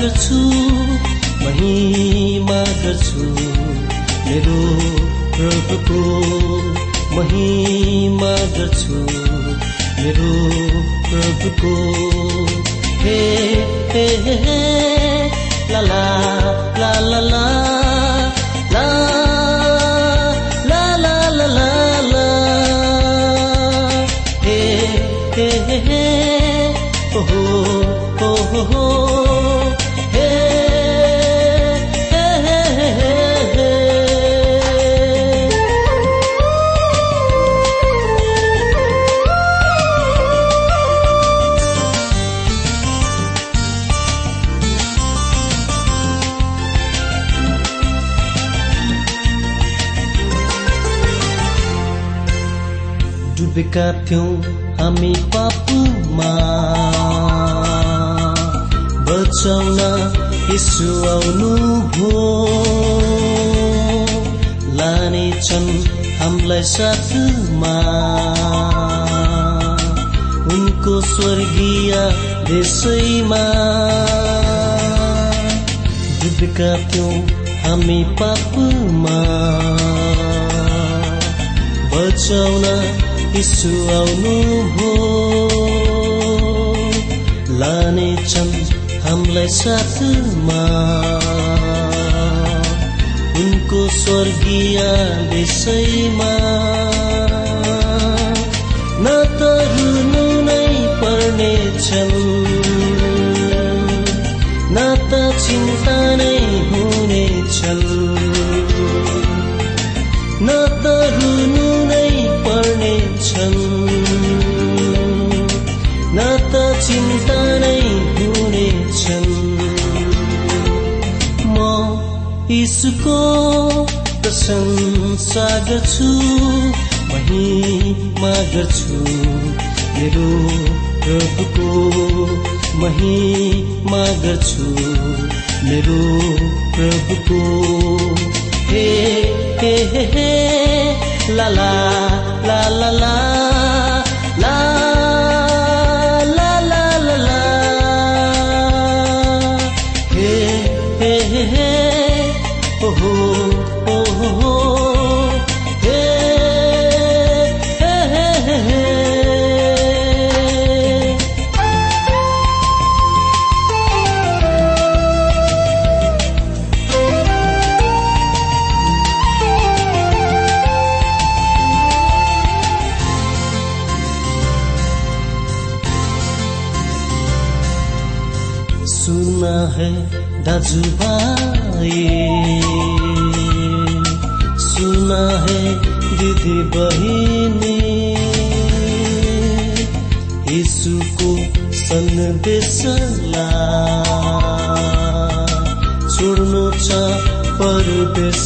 गर्छु महिमा गर्छु। मेरो प्रभुको महिमा गर्छु। मेरो प्रभुको हे हे हे ला ला ला ला। डुबेका थियौँ हामी पापुमा। बचाउन यसो आउनु भो लानेछन् हामीलाई साथमा। उनको स्वर्गीय देशैमा। डुबेका थियौँ हामी पापुमा। बचाउन यीशु आउनु भो लानेछन् हामीलाई साथमा। उनको स्वर्गीय विषयमा। न त रुनु नै पर्नेछन् यीशुको प्रशंसा गर्छु महिमा गर्छु। मेरो प्रभुको महिमा गर्छु मेरो प्रभुको। हे हे हे हे ला। सन्देशलाई छोड्नु छ परदेशलाई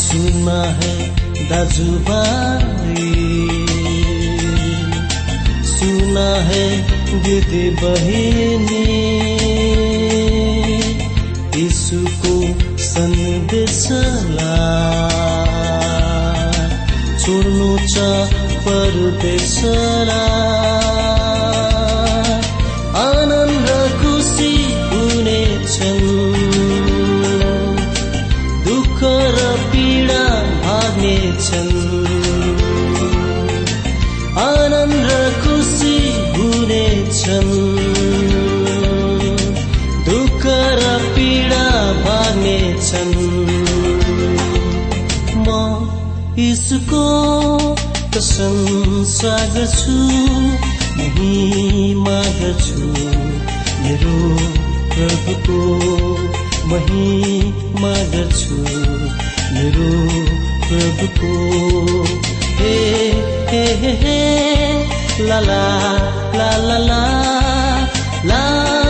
सुना है दाजुभाइ। सुना है दिदी बहिनी। यीशुको सन्देशलाई छोड्नु छ परदेशरा प्रशंसा गर्छु महिमा गर्छु मेरो प्रभुको महिमा गर्छु मेरो प्रभुको हे हे हे हे ला ला ला ला ला।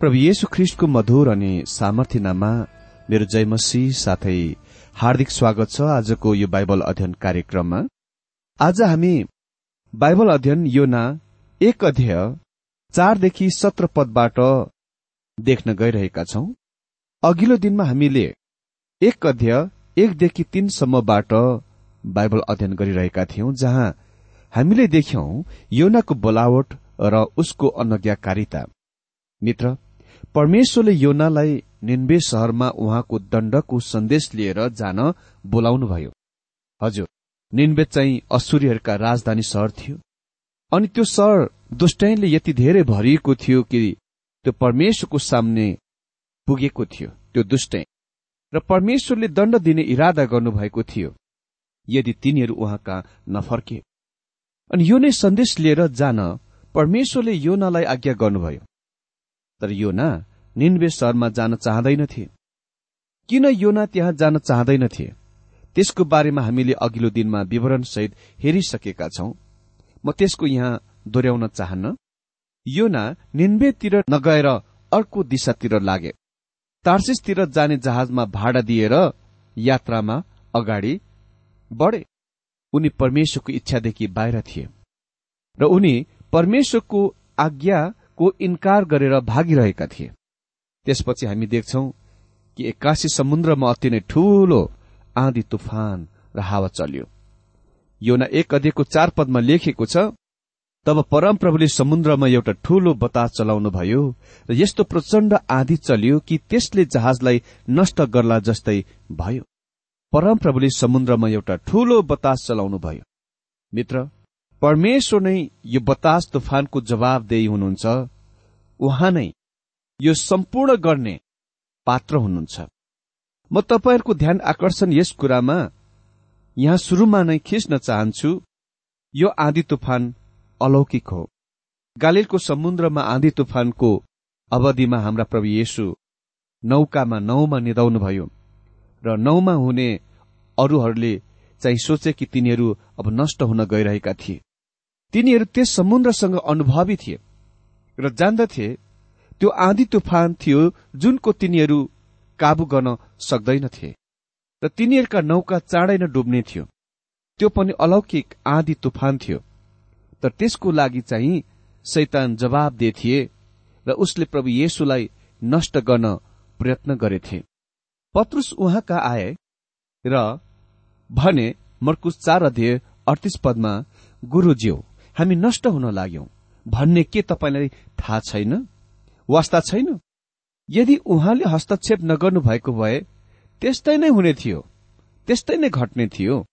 प्रभु येशु ख्रिष्टको मधुर अनि सामर्थ्य नाममा मेरो जयमसी साथै हार्दिक स्वागत छ आजको यो बाइबल अध्ययन कार्यक्रममा। आज हामी बाइबल अध्ययन योना एक अध्यय चारदेखि सत्र पदबाट देख्न गइरहेका छौं। अघिल्लो दिनमा हामीले एक अध्यय एकदेखि तीनसम्मबाट बाइबल अध्ययन गरिरहेका थियौं जहाँ हामीले देख्यौं योनाको बोलावट र उसको अनज्ञाकारिता मित्र परमेश्वरले योनालाई निन्बे शहरमा उहाँको दण्डको सन्देश लिएर जान बोलाउनुभयो। हजुर निन्बे चाहिँ असुरीहरूका राजधानी शहर थियो। अनि त्यो शहर दुष्टैनले यति धेरै भरिएको थियो कि त्यो परमेश्वरको सामने पुगेको थियो त्यो दुष्टैन र परमेश्वरले दण्ड दिने इरादा गर्नुभएको थियो यदि तिनीहरू उहाँका नफर्के। अनि यो नै सन्देश लिएर जान परमेश्वरले योनालाई आज्ञा गर्नुभयो। तर योना निन्वे शहरमा जान चाहँदैनथे किन योना त्यहाँ जान चाहँदैनथे त्यसको बारेमा हामीले अघिल्लो दिनमा विवरणसहित हेरिसकेका छौं। म त्यसको यहाँ दोहोऱ्याउन चाहन्न। योना निन्वेतिर नगएर अर्को दिशातिर लागे। तार्सिसतिर जाने जहाजमा भाडा दिएर यात्रामा अगाडि बढे। उनी परमेश्वरको इच्छादेखि बाहिर थिए। र उनी परमेश्वरको आज्ञाको इन्कार गरेर भागिरहेका थिए। त्यसपछि हामी देख्छौ कि एक्कासी समुद्रमा अति नै ठूलो आँधी तुफान र हावा चल्यो। योना एक अध्ययको चार पदमा लेखेको छ तब परमप्रभुले समुद्रमा एउटा ठूलो बतास चलाउनु भयो र यस्तो प्रचण्ड आँधी चल्यो कि त्यसले जहाजलाई नष्ट गर्ला जस्तै भयो। परमप्रभुले समुद्रमा एउटा ठूलो बतास चलाउनु भयो मित्र परमेश्वर नै यो बतास तुफानको जवाबदेही हुनुहुन्छ। उहाँ नै यो सम्पूर्ण गर्ने पात्र हुनुहुन्छ। म तपाईँहरूको ध्यान आकर्षण यस कुरामा यहाँ शुरूमा नै खिच्न चाहन्छु यो आँधी तुफान अलौकिक हो। गालिलको समुद्रमा आँधी तुफानको अवधिमा हाम्रा प्रभु येशु नौकामा नौमा निधाउनुभयो र नौमा हुने अरूहरूले चाहिँ सोचे कि तिनीहरू अब नष्ट हुन गइरहेका थिए। तिनीहरू त्यस समुद्रसँग अनुभवी थिए र जान्दथे त्यो आँधी तुफान थियो जुनको तिनीहरू काबू गर्न सक्दैनथे र तिनीहरूका नौका चाँडै नै डुब्ने थियो। त्यो पनि अलौकिक आँधी तुफान थियो। तर त्यसको लागि चाहिँ शैतान जवाब दिए थिए र उसले प्रभु येशुलाई नष्ट गर्न प्रयत्न गरेथे। पत्रुस उहाँका आए र भने मर्कुस चार अध्यय अडतिस पदमा गुरुज्यू हामी नष्ट हुन लाग्यौं। भन्ने के तपाईँलाई थाहा छैन? वास्ता छैन? यदि उहाँले हस्तक्षेप नगर्नु भएको भए त्यस्तै नै हुने थियो। त्यस्तै नै घट्ने थियो।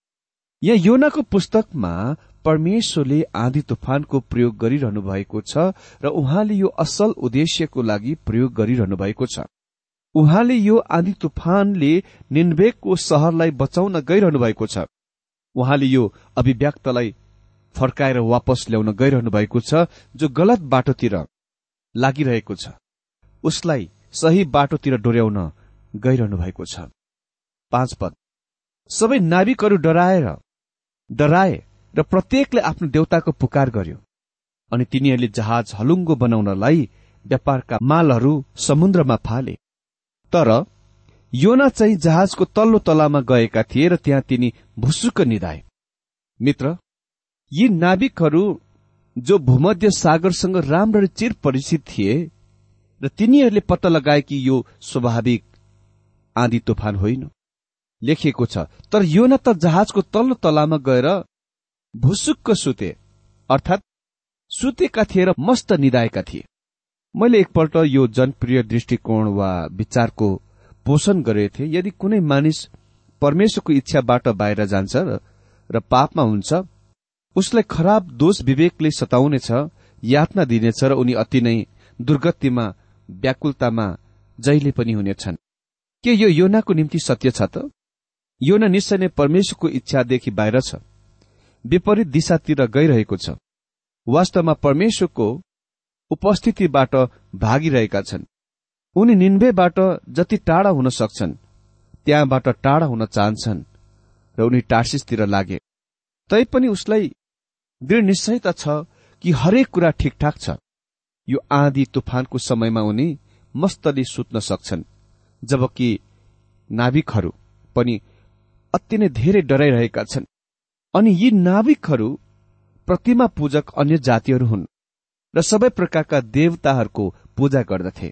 यहाँ योनाको पुस्तकमा परमेश्वरले आँधी तुफानको प्रयोग गरिरहनु भएको छ र उहाँले यो असल उद्देश्यको लागि प्रयोग गरिरहनु भएको छ। उहाँले यो आँधी तुफानले निन्वेकको सहरलाई बचाउन गइरहनु भएको छ। उहाँले यो अभिव्यक्तलाई फर्काएर वापस ल्याउन गइरहनु भएको छ जो गलत बाटोतिर लागिरहेको छ। उसलाई सही बाटोतिर डोर्याउन गइरहनु भएको छ। पाँच पद। सबै नाविकहरू डराएर डराए र प्रत्येकले आफ्नो देवताको पुकार गर्यो अनि तिनीहरूले जहाज हलुङ्गो बनाउनलाई व्यापारका मालहरू समुद्रमा फाले। तर योना चाहिँ जहाजको तल्लो तलामा गएका थिए र त्यहाँ तिनी भुसुक्क निधाए। मित्र यी नाविकहरू जो भूमध्य सागरसँग राम्ररी चिर परिचित थिए र तिनीहरूले पत्ता लगाए कि यो स्वाभाविक आँधी तुफान होइन। लेखिएको छ तर योना त जहाजको तल्लो तलामा गएर भुसुक्क सुते अर्थात् सुतेका थिए र मस्त निधाएका थिए। मैले एकपल्ट यो जनप्रिय दृष्टिकोण वा विचारको पोषण गरेको थिएँ। यदि कुनै मानिस परमेश्वरको इच्छाबाट बाहिर जान्छ र पापमा हुन्छ उसलाई खराब दोष विवेकले सताउनेछ यातना दिनेछ र उनी अति नै दुर्गतिमा व्याकुलतामा जहिले पनि हुनेछन्। के यो योनाको निम्ति सत्य छ त? योना निश्चय नै परमेश्वरको इच्छादेखि बाहिर छ। विपरीत दिशातिर गइरहेको छ। वास्तवमा परमेश्वरको उपस्थितिबाट भागिरहेका छन्। उनी निन्वेबाट जति टाढा हुन सक्छन् त्यहाँबाट टाढा हुन चाहन्छन् र उनी टार्सिसतिर लागे। तैपनि उसलाई दृढ निश्चयता छ कि हरेक कुरा ठिकठाक छ। यो आँधी तुफानको समयमा उनी मस्तले सुत्न सक्छन् जबकि नाविकहरू पनि अति नै धेरै डराइरहेका छन्। अनि यी नाविकहरू प्रतिमा पूजक अन्य जातिहरू हुन् र सबै प्रकारका देवताहरूको पूजा गर्दथे।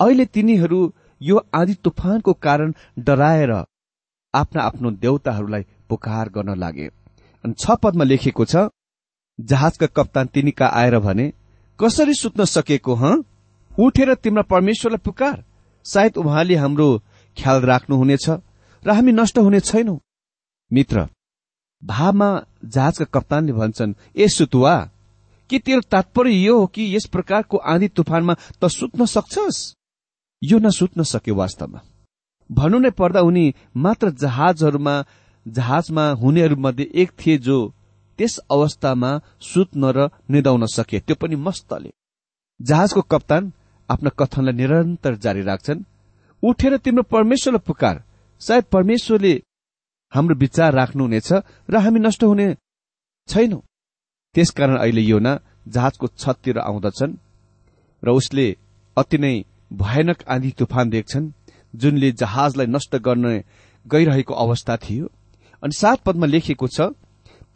अहिले तिनीहरू यो आदि तुफानको कारण डराएर आफ्ना आफ्नो देवताहरूलाई पुकार गर्न लागे। अनि छ पदमा लेखिएको छ जहाजका कप्तान तिनीका आएर भने कसरी सुत्न सकेको ह? उठेर तिम्रा परमेश्वरलाई पुकार। सायद उहाँले हाम्रो ख्याल राख्नुहुनेछ र हामी नष्ट हुने छैनौ। मित्र भावमा जहाजका कप्तानले भन्छन् ए सुतुवा के तेरो तात्पर्य यो हो कि यस प्रकारको आँधी तुफानमा त सुत्न सक्छस्? यो नसुत्न सक्यो वास्तवमा। भन्नु नै पर्दा उनी मात्र जहाजहरूमा जहाजमा हुनेहरूमध्ये एक थिए जो त्यस अवस्थामा सुत्न र निदाउन सके। त्यो पनि मस्तले। जहाजको कप्तान आफ्ना कथनलाई निरन्तर जारी राख्छन्। उठेर तिम्रो परमेश्वरलाई पुकार। सायद परमेश्वरले हाम्रो विचार राख्नुहुनेछ र हामी नष्ट हुने छैनौ। त्यसकारण अहिले योना जहाजको छततिर आउँदछन् र उसले अति नै भयानक आँधी तुफान देख्छन् जुनले जहाजलाई नष्ट गर्न गइरहेको अवस्था थियो। अनि सात पदमा लेखिएको छ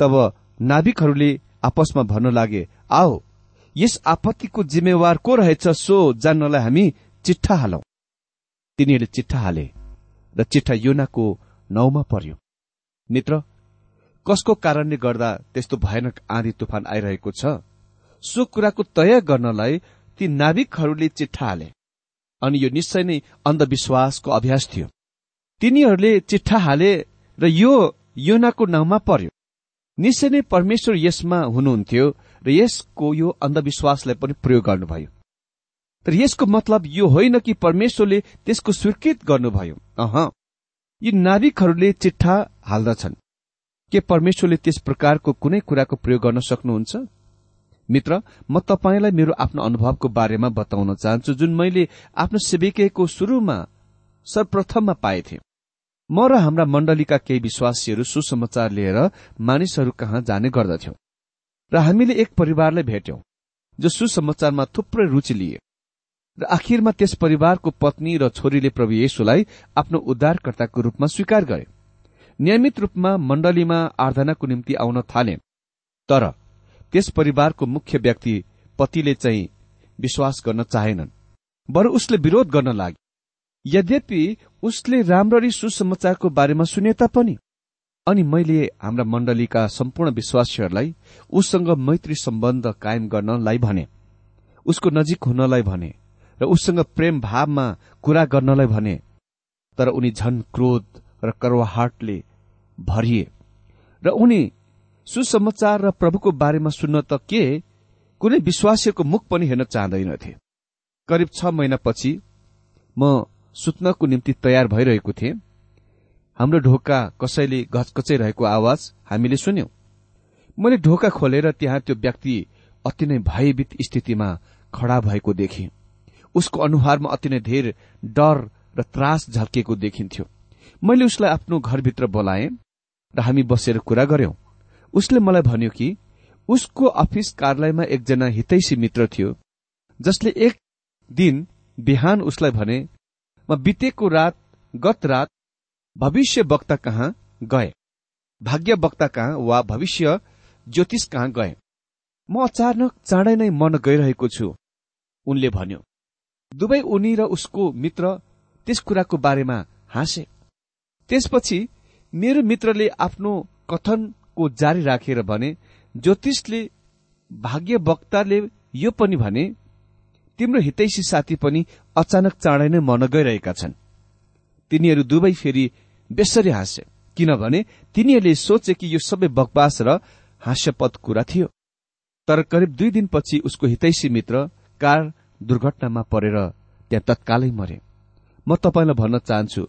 तब नाविकहरूले आपसमा भन्न लागे। आओ यस आपत्तिको जिम्मेवार को रहेछ सो जान्नलाई हामी चिट्ठा हालौं। तिनीहरूले चिट्ठा हाले र चिट्ठा योनाको नाउँमा पर्यो। मित्र कसको कारणले गर्दा त्यस्तो भयानक आँधी तुफान आइरहेको छ? सो कुराको तय गर्नलाई ती नाविकहरूले चिट्ठा हाले। अनि यो निश्चय नै अन्धविश्वासको अभ्यास थियो। तिनीहरूले चिट्ठा हाले र यो योनाको नाउँमा पर्यो। निश्चय नै परमेश्वर यसमा हुनुहुन्थ्यो र यसको यो अन्धविश्वासलाई पनि प्रयोग गर्नुभयो। तर यसको मतलब यो होइन कि परमेश्वरले त्यसको स्वीकृत गर्नुभयो। अह। यी नाविकहरूले चिट्ठा हाल्दछन्। के परमेश्वरले त्यस प्रकारको कुनै कुराको प्रयोग गर्न सक्नुहुन्छ? मित्र म तपाईँलाई मेरो आफ्नो अनुभवको बारेमा बताउन चाहन्छु जुन मैले आफ्नो सेविकेको शुरूमा सर्वप्रथममा पाएथे। म र हाम्रा मण्डलीका केही विश्वासीहरू सुसमाचार लिएर मानिसहरू कहाँ जाने गर्दथ्यौं र हामीले एक परिवारलाई भेट्यौं जो सुसमाचारमा थुप्रै रुचि लिए र आखिरमा त्यस परिवारको पत्नी र छोरीले प्रभु येशुलाई आफ्नो उद्धारकर्ताको रूपमा स्वीकार गरे। नियमित रूपमा मण्डलीमा आराधनाको निम्ति आउन थाले तर त्यस परिवारको मुख्य व्यक्ति पतिले चाहिँ विश्वास गर्न चाहेनन् बरु उसले विरोध गर्न लागे। यद्यपि उसले राम्ररी सुसमाचारको बारेमा सुने तापनि अनि मैले हाम्रा मण्डलीका सम्पूर्ण विश्वासीहरूलाई उससँग मैत्री सम्बन्ध कायम गर्नलाई भने उसको नजिक हुनलाई भने र उससँग प्रेम भावमा कुरा गर्नलाई भने तर उनी झन क्रोध र करवाहाटले भरिए। र उनी सुसमाचार र प्रभुको बारेमा सुन्न त के कुनै विश्वासीको मुख पनि हेर्न चाहँदैनथे। करिब छ महिनापछि म सुत्नको निम्ति तयार भइरहेको थिएँ। हाम्रो ढोका कसैले घचकचाइरहेको आवाज हामीले सुन्यौं। मैले ढोका खोलेर त्यहाँ त्यो व्यक्ति अति नै भयभीत स्थितिमा खड़ा भएको देखेँ। उसको अनुहारमा अति नै धेर डर र त्रास झल्किएको देखिन्थ्यो। मैले उसलाई आफ्नो घरभित्र बोलाएँ र हामी बसेर कुरा गर्यौं। उसले मलाई भन्यो कि उसको अफिस कार्यालयमा एकजना हितैषी मित्र थियो जसले एक दिन बिहान उसलाई भने म बितेको रात गत रात भविष्य वक्ता कहाँ गए? भाग्य वक्ता कहाँ वा भविष्य ज्योतिष कहाँ गए? म अचानक चाँडै नै मन गइरहेको छु। उनले भन्यो दुवै उनी र उसको मित्र त्यस कुराको बारेमा हाँसे। त्यसपछि मेरो मित्रले आफ्नो कथनको जारी राखेर भने ज्योतिषले भाग्य वक्ताले यो पनि भने तिम्रो हितैषी साथी पनि अचानक चाँडै नै मन गइरहेका छन्। तिनीहरू दुवै फेरि बेसरी हाँसे किनभने तिनीहरूले सोचे कि यो सबै बकवास र हास्यपद कुरा थियो। तर करिब दुई दिनपछि उसको हितैषी मित्र कार दुर्घटनामा परेर त्यहाँ तत्कालै मरे। म तपाईँलाई भन्न चाहन्छु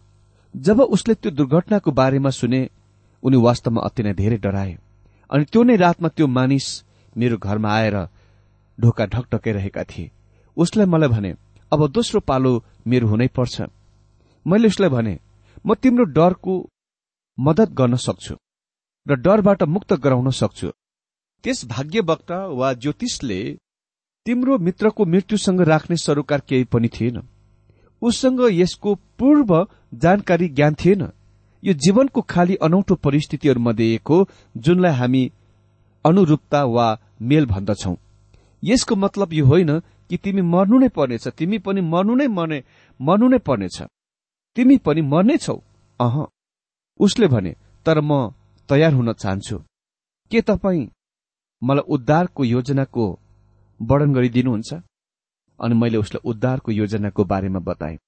जब उसले त्यो दुर्घटनाको बारेमा सुने उनी वास्तवमा अति नै धेरै डराए। अनि त्यो नै रातमा त्यो मानिस मेरो घरमा आएर ढोका ढकढकाइरहेका थिए। उसलाई मलाई भने अब दोस्रो पालो मेरो हुनै पर्छ। मैले उसलाई भने म तिम्रो डरको मदत गर्न सक्छु र डरबाट मुक्त गराउन सक्छु। त्यस भाग्यवक्ता वा ज्योतिषले तिम्रो मित्रको मृत्युसँग राख्ने सरोकार केही पनि थिएन। उसँग यसको पूर्व जानकारी ज्ञान थिएन। यो जीवनको खाली अनौठो परिस्थितिहरूमध्ये एक हो जुनलाई हामी अनुरूपता वा मेल भन्दछौ यसको मतलब यो होइन कि तिमी मर्नु नै पर्नेछ। तिमी पनि मर्नु नै मर्ने मर्नु नै पर्नेछ। तिमी पनि मर्नेछौ अह। उसले भने तर म तयार हुन चाहन्छु। के तपाईँ मलाई उद्धारको योजनाको वर्णन गरिदिनुहुन्छ? अनि मैले उसलाई उद्धारको योजनाको बारेमा बताएँ।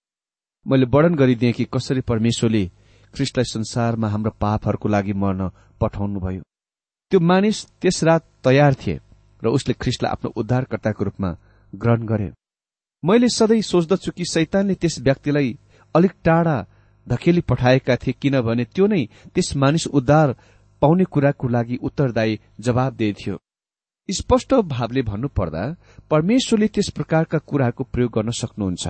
मैले वर्णन गरिदिएँ कि कसरी परमेश्वरले ख्रिस्टलाई संसारमा हाम्रो पापहरूको लागि मर्न पठाउनुभयो। त्यो मानिस त्यस रात तयार थिए र उसले ख्रिस्टलाई आफ्नो उद्धारकर्ताको रूपमा ग्रहण गरे मैले सधैँ सोच्दछु कि सैतानले त्यस व्यक्तिलाई अलिक टाढा धकेली पठाएका थिए किनभने त्यो नै त्यस मानिस उद्धार पाउने कुराको लागि उत्तरदायी जवाबदेही थियो स्पष्ट भावले भन्नुपर्दा परमेश्वरले त्यस प्रकारका कुराको प्रयोग गर्न सक्नुहुन्छ।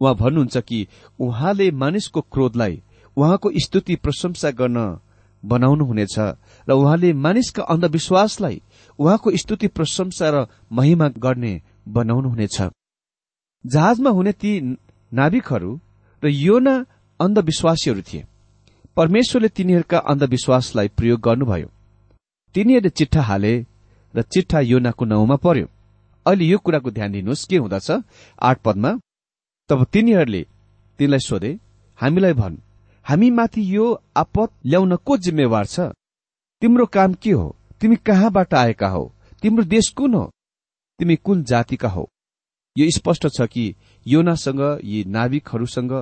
उहाँ भन्नुहुन्छ कि उहाँले मानिसको क्रोधलाई उहाँको स्तुति प्रशंसा गर्न बनाउनुहुनेछ र उहाँले मानिसका अन्धविश्वासलाई उहाँको स्तुति प्रशंसा र महिमा गर्ने बनाउनुहुनेछ जहाजमा हुने ती नाविकहरू र योना अन्धविश्वासीहरू थिए। परमेश्वरले तिनीहरूका अन्धविश्वासलाई प्रयोग गर्नुभयो। तिनीहरूले चिट्ठा हाले र चिट्ठा योनाको नाउँमा पर्यो। अहिले यो कुराको ध्यान दिनुहोस् के हुँदछ? आठ पदमा तब तिनीहरूले तिनलाई सोधे हामीलाई भन् हामी माथि यो आपत ल्याउन को जिम्मेवार छ? तिम्रो काम के हो? तिमी कहाँबाट आएका हौ? तिम्रो देश कुन हो? तिमी कुन जातिका हौ। यो स्पष्ट छ कि योनासँग यी नाविकहरूसँग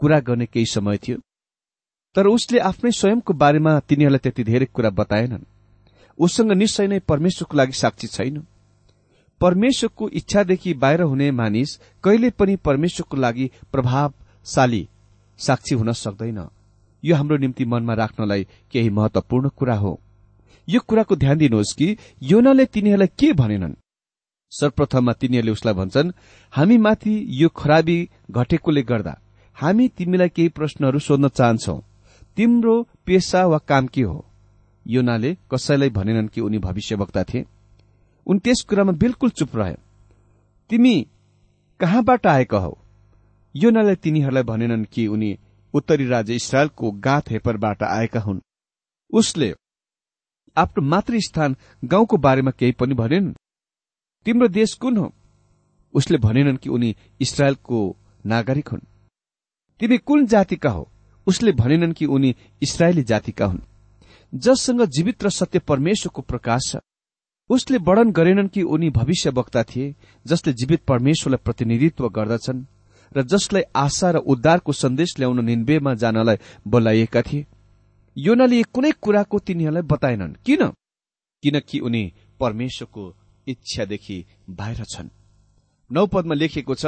कुरा गर्ने केही समय थियो। तर उसले आफ्नै स्वयंको बारेमा तिनीहरूलाई त्यति धेरै कुरा बताएनन्। उसँग निश्चय नै परमेश्वरको लागि साक्षी छैन। परमेश्वरको इच्छादेखि बाहिर हुने मानिस कहिले पनि परमेश्वरको लागि प्रभावशाली साक्षी हुन सक्दैन। यो हाम्रो निम्ति मनमा राख्नलाई केही महत्वपूर्ण कुरा हो। यो कुराको ध्यान दिनुहोस् कि योनाले तिनीहरूलाई के भनेनन्। सर्वप्रथममा तिनीहरूले उसलाई भन्छन् हामी माथि यो खराबी घटेकोले गर्दा हामी तिमीलाई केही प्रश्नहरू सोध्न चाहन्छौ। तिम्रो पेसा वा काम के हो योनाले कसैलाई भनेनन् कि उनी भविष्यवक्ता थिए। उनी त्यस कुरामा बिल्कुल चुप रहे। तिमी कहाँबाट आएका हौ योनाले तिनीहरूलाई भनेनन् कि उनी उत्तरी राज्य इसरायलको गाथ हेपरबाट आएका हुन्। उसले आफ्नो मातृस्थान गाउँको बारेमा केही पनि भनेनन् तिम्रो देश कुन हो? उसले भनेनन् कि उनी इसरायलको नागरिक हुन्। तिमी कुन जातिका हो? उसले भनेनन् कि उनी इसरायली जातिका हुन्। जससँग जीवित र सत्य परमेश्वरको प्रकाश छ। उसले वर्णन गरेनन् कि उनी भविष्य वक्ता थिए जसले जीवित परमेश्वरलाई प्रतिनिधित्व गर्दछन् र जसलाई आशा र उद्धारको सन्देश ल्याउन निन्वेमा जानलाई बोलाइएका थिए। योनाले कुनै कुराको तिनीहरूलाई बताएनन्। किन? किनकि उनी परमेश्वरको इच्छादेखि बाहिर छन्। नौ पदमा लेखिएको छ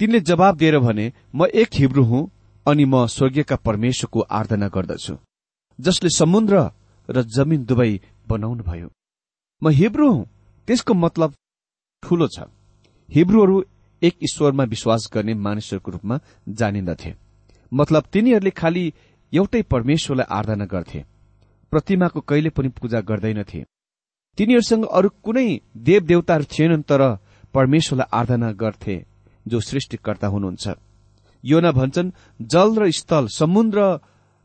तिनले जवाब दिएर भने म एक हिब्रू हुँ अनि म स्वर्गीयका परमेश्वरको आराधना गर्दछु जसले समुद्र र जमिन दुवै बनाउनुभयो म हिब्रू हुँ त्यसको मतलब ठूलो छ। हिब्रूहरू एक ईश्वरमा विश्वास गर्ने मानिसहरूको रूपमा जानिन्दथे। मतलब तिनीहरूले खालि एउटै परमेश्वरलाई आराधना गर्थे। प्रतिमाको कहिले पनि पूजा गर्दैनथे। तिनीहरूसँग अरू कुनै देव देवताहरू थिएनन् तर परमेश्वरलाई आराधना गर्थे जो सृष्टिकर्ता हुनुहुन्छ। योना भन्छन् जल र स्थल समुद्र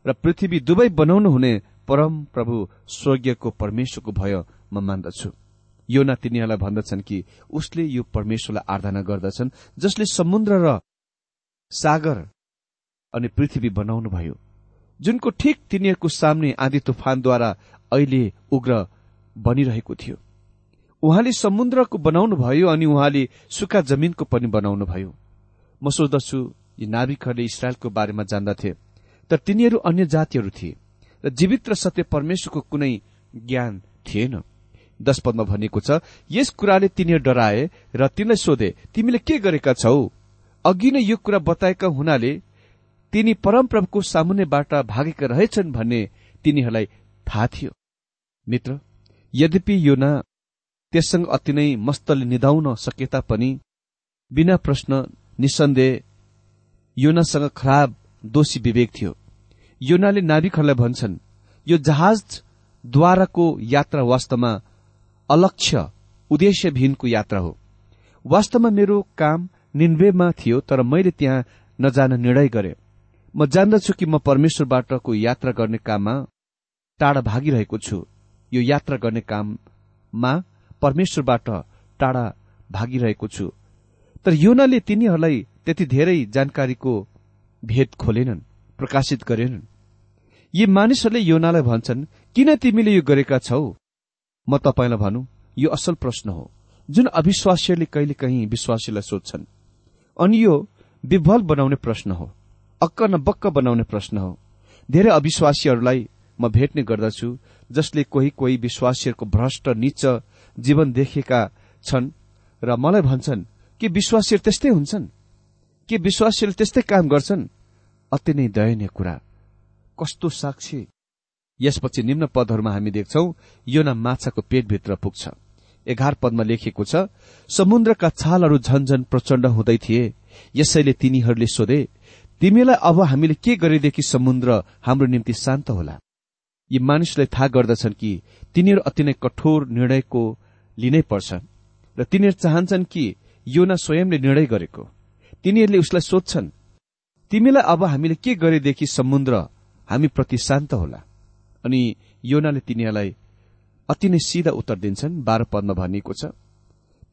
र पृथ्वी दुवै बनाउनु हुने परम प्रभु स्वर्गीयको परमेश्वरको भय म मान्दछु। योना तिनीहरूलाई भन्दछन् कि उसले यो परमेश्वरलाई आराधना गर्दछन् जसले समुद्र र सागर अनि पृथ्वी बनाउनु भयो जुनको ठिक तिनीहरूको सामने आदि तुफानद्वारा अहिले उग्र बनिरहेको थियो। उहाँले समुद्रको बनाउनु भयो अनि उहाँले सुक्खा जमिनको पनि बनाउनु भयो। म सोच्दछु यी नाविकहरूले इसरायलको बारेमा जान्दथे तर तिनीहरू अन्य जातिहरू थिए र जीवित र सत्य परमेश्वरको कुनै ज्ञान थिएन। दश पदमा भनिएको छ यस कुराले तिनीहरू डराए र तिनलाई सोधे तिमीले के गरेका छौ? अघि नै यो कुरा बताएका हुनाले तिनी परमप्रभुको सामुन्यबाट भागेका रहेछन् भन्ने तिनीहरूलाई थाहा थियो। मित्र यद्यपि यो न त्यससँग अति नै मस्तले निधाउन सके तापनि बिना प्रश्न निसन्देह योनासँग खराब दोषी विवेक थियो। योनाले नाविकहरूलाई भन्छन् यो जहाजद्वाराको यात्रा वास्तवमा अलक्ष्य उद्देश्यविहीनको यात्रा हो। वास्तवमा मेरो काम निन्वेमा थियो तर मैले त्यहाँ नजान निर्णय गरे। म जान्दछु कि म परमेश्वरबाटको यात्रा गर्ने काममा टाढा भागिरहेको छु। यो यात्रा गर्ने काममा परमेश्वरबाट टाढा भागिरहेको छु। तर योनाले तिनीहरूलाई त्यति धेरै जानकारीको भेद खोलेनन् प्रकाशित गरेनन्। यी मानिसहरूले योनालाई भन्छन् किन तिमीले यो गरेका छौ? म तपाईँलाई भनौँ यो असल प्रश्न हो। जुन अविश्वासीहरूले कहिले कहीँ विश्वासीलाई सोध्छन् अनि यो विभल बनाउने प्रश्न हो अक्क न बक्क बनाउने प्रश्न हो। धेरै अविश्वासीहरूलाई म भेट्ने गर्दछु जसले कोही कोही विश्वासीहरूको भ्रष्ट निच जीवन देखेका छन् र मलाई भन्छन् कि विश्वासीहरू त्यस्तै हुन्छन्? के विश्वासीहरूले त्यस्तै काम गर्छन्? अति नै दयनीय कुरा। कस्तो साक्षी! यसपछि निम्न पदहरूमा हामी देख्छौ योना माछाको पेटभित्र पुग्छ। एघार पदमा लेखिएको छ समुद्रका छालहरू झनझन प्रचण्ड हुँदै थिए। यसैले तिनीहरूले सोधे तिमीलाई अब हामीले के गरेदेखि समुद्र हाम्रो निम्ति शान्त होला? यी मानिसलाई थाहा गर्दछन् कि तिनीहरू अति नै कठोर निर्णयको लिनै पर्छ र तिनीहरू चाहन्छन् कि योना स्वयंले निर्णय गरेको। तिनीहरूले उसलाई सोध्छन् तिमीलाई अब हामीले के गरेदेखि समुद्र हामी प्रति शान्त होला? अनि योनाले तिनीहरूलाई अति नै सिधा उत्तर दिन्छन् बाह्र पदमा भनिएको छ।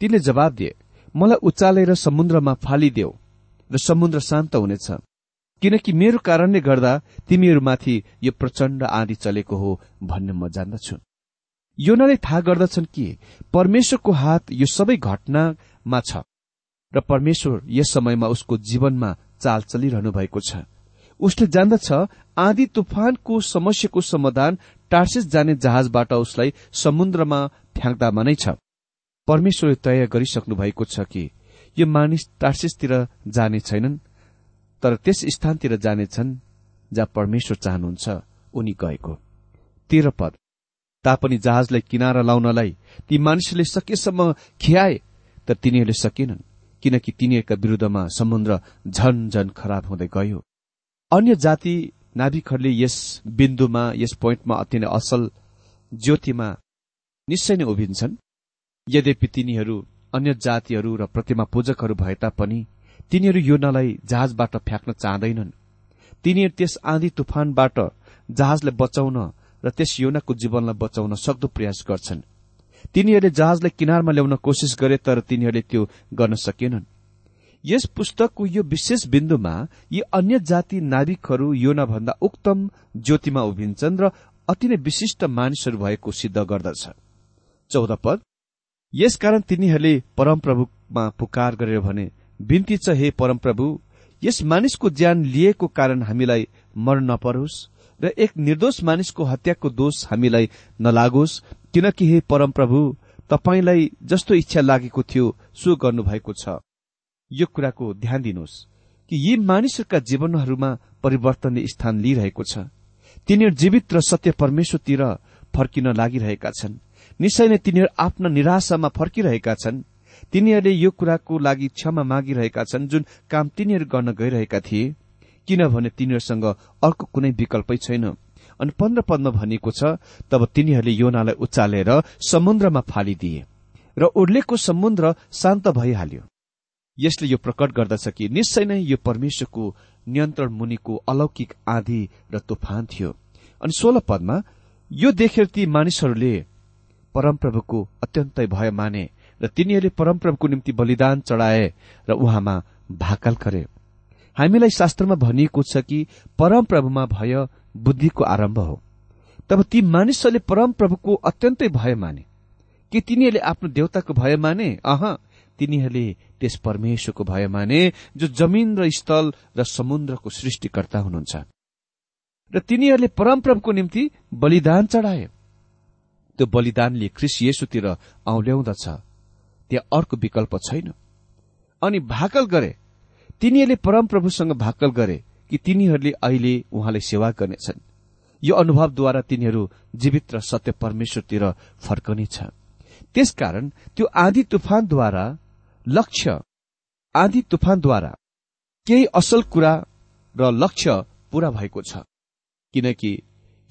तिनले जवाब दिए मलाई उचालेर समुद्रमा फालिदेऊ र समुद्र शान्त हुनेछ। किनकि मेरो कारणले गर्दा तिमीहरूमाथि यो प्रचण्ड आँधी चलेको हो भन्ने म जान्दछु। योनाले थाहा गर्दछन् कि परमेश्वरको हात यो सबै घटनामा छ र परमेश्वर यस समयमा उसको जीवनमा चाल चलिरहनु भएको छ। उसले जान्दछ आँधी तुफानको समस्याको समाधान टार्सिस जाने जहाजबाट उसलाई समुद्रमा फ्याँक्दामा नै छ। परमेश्वरले तय गरिसक्नु भएको छ कि यो मानिस टार्सिसतिर जाने छैनन्। तर त्यस स्थानतिर जानेछन् जहाँ परमेश्वर चाहनुहुन्छ उनी गएको। तेह्र पद तापनि जहाजलाई किनारा लाउनलाई ती मानिसहरूले सकेसम्म खियाए तर तिनीहरूले सकेनन् किनकि तिनीहरूका विरूद्धमा समुद्र झन झन खराब हुँदै गयो। अन्य जाति नाविकहरूले यस बिन्दुमा यस पोइन्टमा अति नै असल ज्योतिमा निश्चय नै उभिन्छन्। यद्यपि तिनीहरू अन्य जातिहरू र प्रतिमा पूजकहरू भए तापनि तिनीहरू योनालाई जहाजबाट फ्याँक्न चाहँदैनन्। तिनीहरू त्यस आँधी तुफानबाट जहाजलाई बचाउन र त्यस योनाको जीवनलाई बचाउन सक्दो प्रयास गर्छन्। तिनीहरूले जहाजलाई किनारमा ल्याउन कोसिस गरे तर तिनीहरूले त्यो गर्न सकेनन्। यस पुस्तकको यो विशेष बिन्दुमा यी अन्य जाति नाविकहरू योना भन्दा उक्तम ज्योतिमा उभिन्छन् र अति नै विशिष्ट मानिसहरू भएको सिद्ध गर्दछ। चौध पद। यसकारण तिनीहरूले परमप्रभुमा पुकार गरेर भने बिन्ती छ हे परमप्रभु यस मानिसको ज्यान लिएको कारण हामीलाई मर्न नपरोस् र एक निर्दोष मानिसको हत्याको दोष हामीलाई नलागोस्। किनकि हे परमप्रभु तपाईँलाई जस्तो इच्छा लागेको थियो सो गर्नुभएको छ। यो कुराको ध्यान दिनुहोस् कि यी मानिसहरूका जीवनहरूमा परिवर्तनले स्थान लिइरहेको छ। तिनीहरू जीवित र सत्य परमेश्वरतिर फर्किन लागिरहेका छन्। निश्चय नै तिनीहरू आफ्ना निराशामा फर्किरहेका छन्। तिनीहरूले यो कुराको लागि क्षमा मागिरहेका छन् जुन काम तिनीहरू गर्न गइरहेका थिए। किनभने तिनीहरूसँग अर्को कुनै विकल्पै छैन। अनि पन्ध्र पदमा भनिएको छ तब तिनीहरूले योनालाई उचालेर समुद्रमा फालिदिए र उर्लेको समुद्र शान्त भइहाल्यो। यसले यो प्रकट गर्दछ कि निश्चय नै यो परमेश्वरको नियन्त्रण मुनिको अलौकिक आँधी र तुफान थियो। अनि सोह्र पदमा यो देखेर ती मानिसहरूले परमप्रभुको अत्यन्तै भय माने। र तिनीहरूले परमप्रभुको निम्ति बलिदान चढाए र उहाँमा भाकल गरे। हामीलाई शास्त्रमा भनिएको छ कि परमप्रभुमा भय बुद्धिको आरम्भ हो। तब ती मानिसहरूले परमप्रभुको अत्यन्तै भय माने। कि तिनीहरूले आफ्नो देवताको भय माने? अह तिनीहरूले त्यस परमेश्वरको भय माने जो जमिन र स्थल र समुद्रको सृष्टिकर्ता हुनुहुन्छ। र तिनीहरूले परमप्रभुको निम्ति बलिदान चढाए। त्यो बलिदानले ख्रिस येसुतिर औल्याउँदछ। त्यहाँ अर्को विकल्प छैन। अनि भाकल गरे तिनीहरूले परमप्रभुसँग भाकल गरे कि तिनीहरूले अहिले उहाँलाई सेवा गर्नेछन्। यो अनुभवद्वारा तिनीहरू जीवित र सत्य परमेश्वरतिर फर्कनेछ। त्यसकारण त्यो आधी तुफानद्वारा लक्ष्य आधी तुफानद्वारा केही असल कुरा र लक्ष्य पूरा भएको छ। किनकि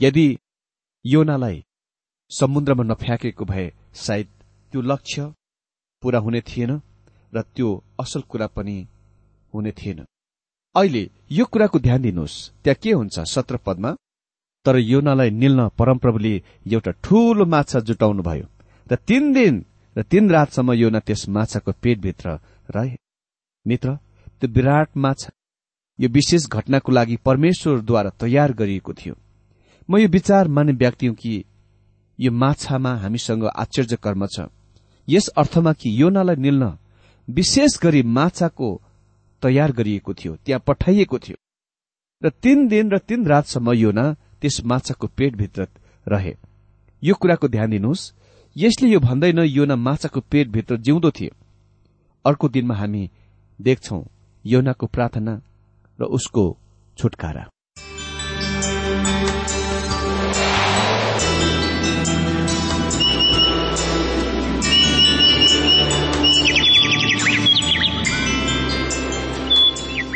यदि योनालाई समुद्रमा नफ्याँकेको भए सायद त्यो लक्ष्य पूरा हुने थिएन र त्यो असल कुरा पनि हुने थिएन। अहिले यो कुराको ध्यान दिनुहोस् त्यहाँ के हुन्छ सत्र पदमा? तर योनालाई निल्न परमप्रभुले एउटा ठूलो माछा जुटाउनु भयो र तीन दिन र तीन रातसम्म योना त्यस माछाको पेटभित्र रहे। मित्र त्यो विराट माछा यो विशेष घटनाको लागि परमेश्वरद्वारा तयार गरिएको थियो। म यो विचार मान्ने व्यक्ति हुँ कि यो माछामा हामीसँग आश्चर्य कर्म छ। यस अर्थमा कि योनालाई निल्न विशेष गरी माछाको तयार गरिएको थियो त्यहाँ पठाइएको थियो। र तीन दिन र तीन रातसम्म योना त्यस माछाको पेटभित्र रहे। यो कुराको ध्यान दिनुहोस्। यसले यो भन्दैन योना माछाको पेटभित्र जिउँदो थियो। अर्को दिनमा हामी देख्छौ योनाको प्रार्थना र उसको छुटकारा।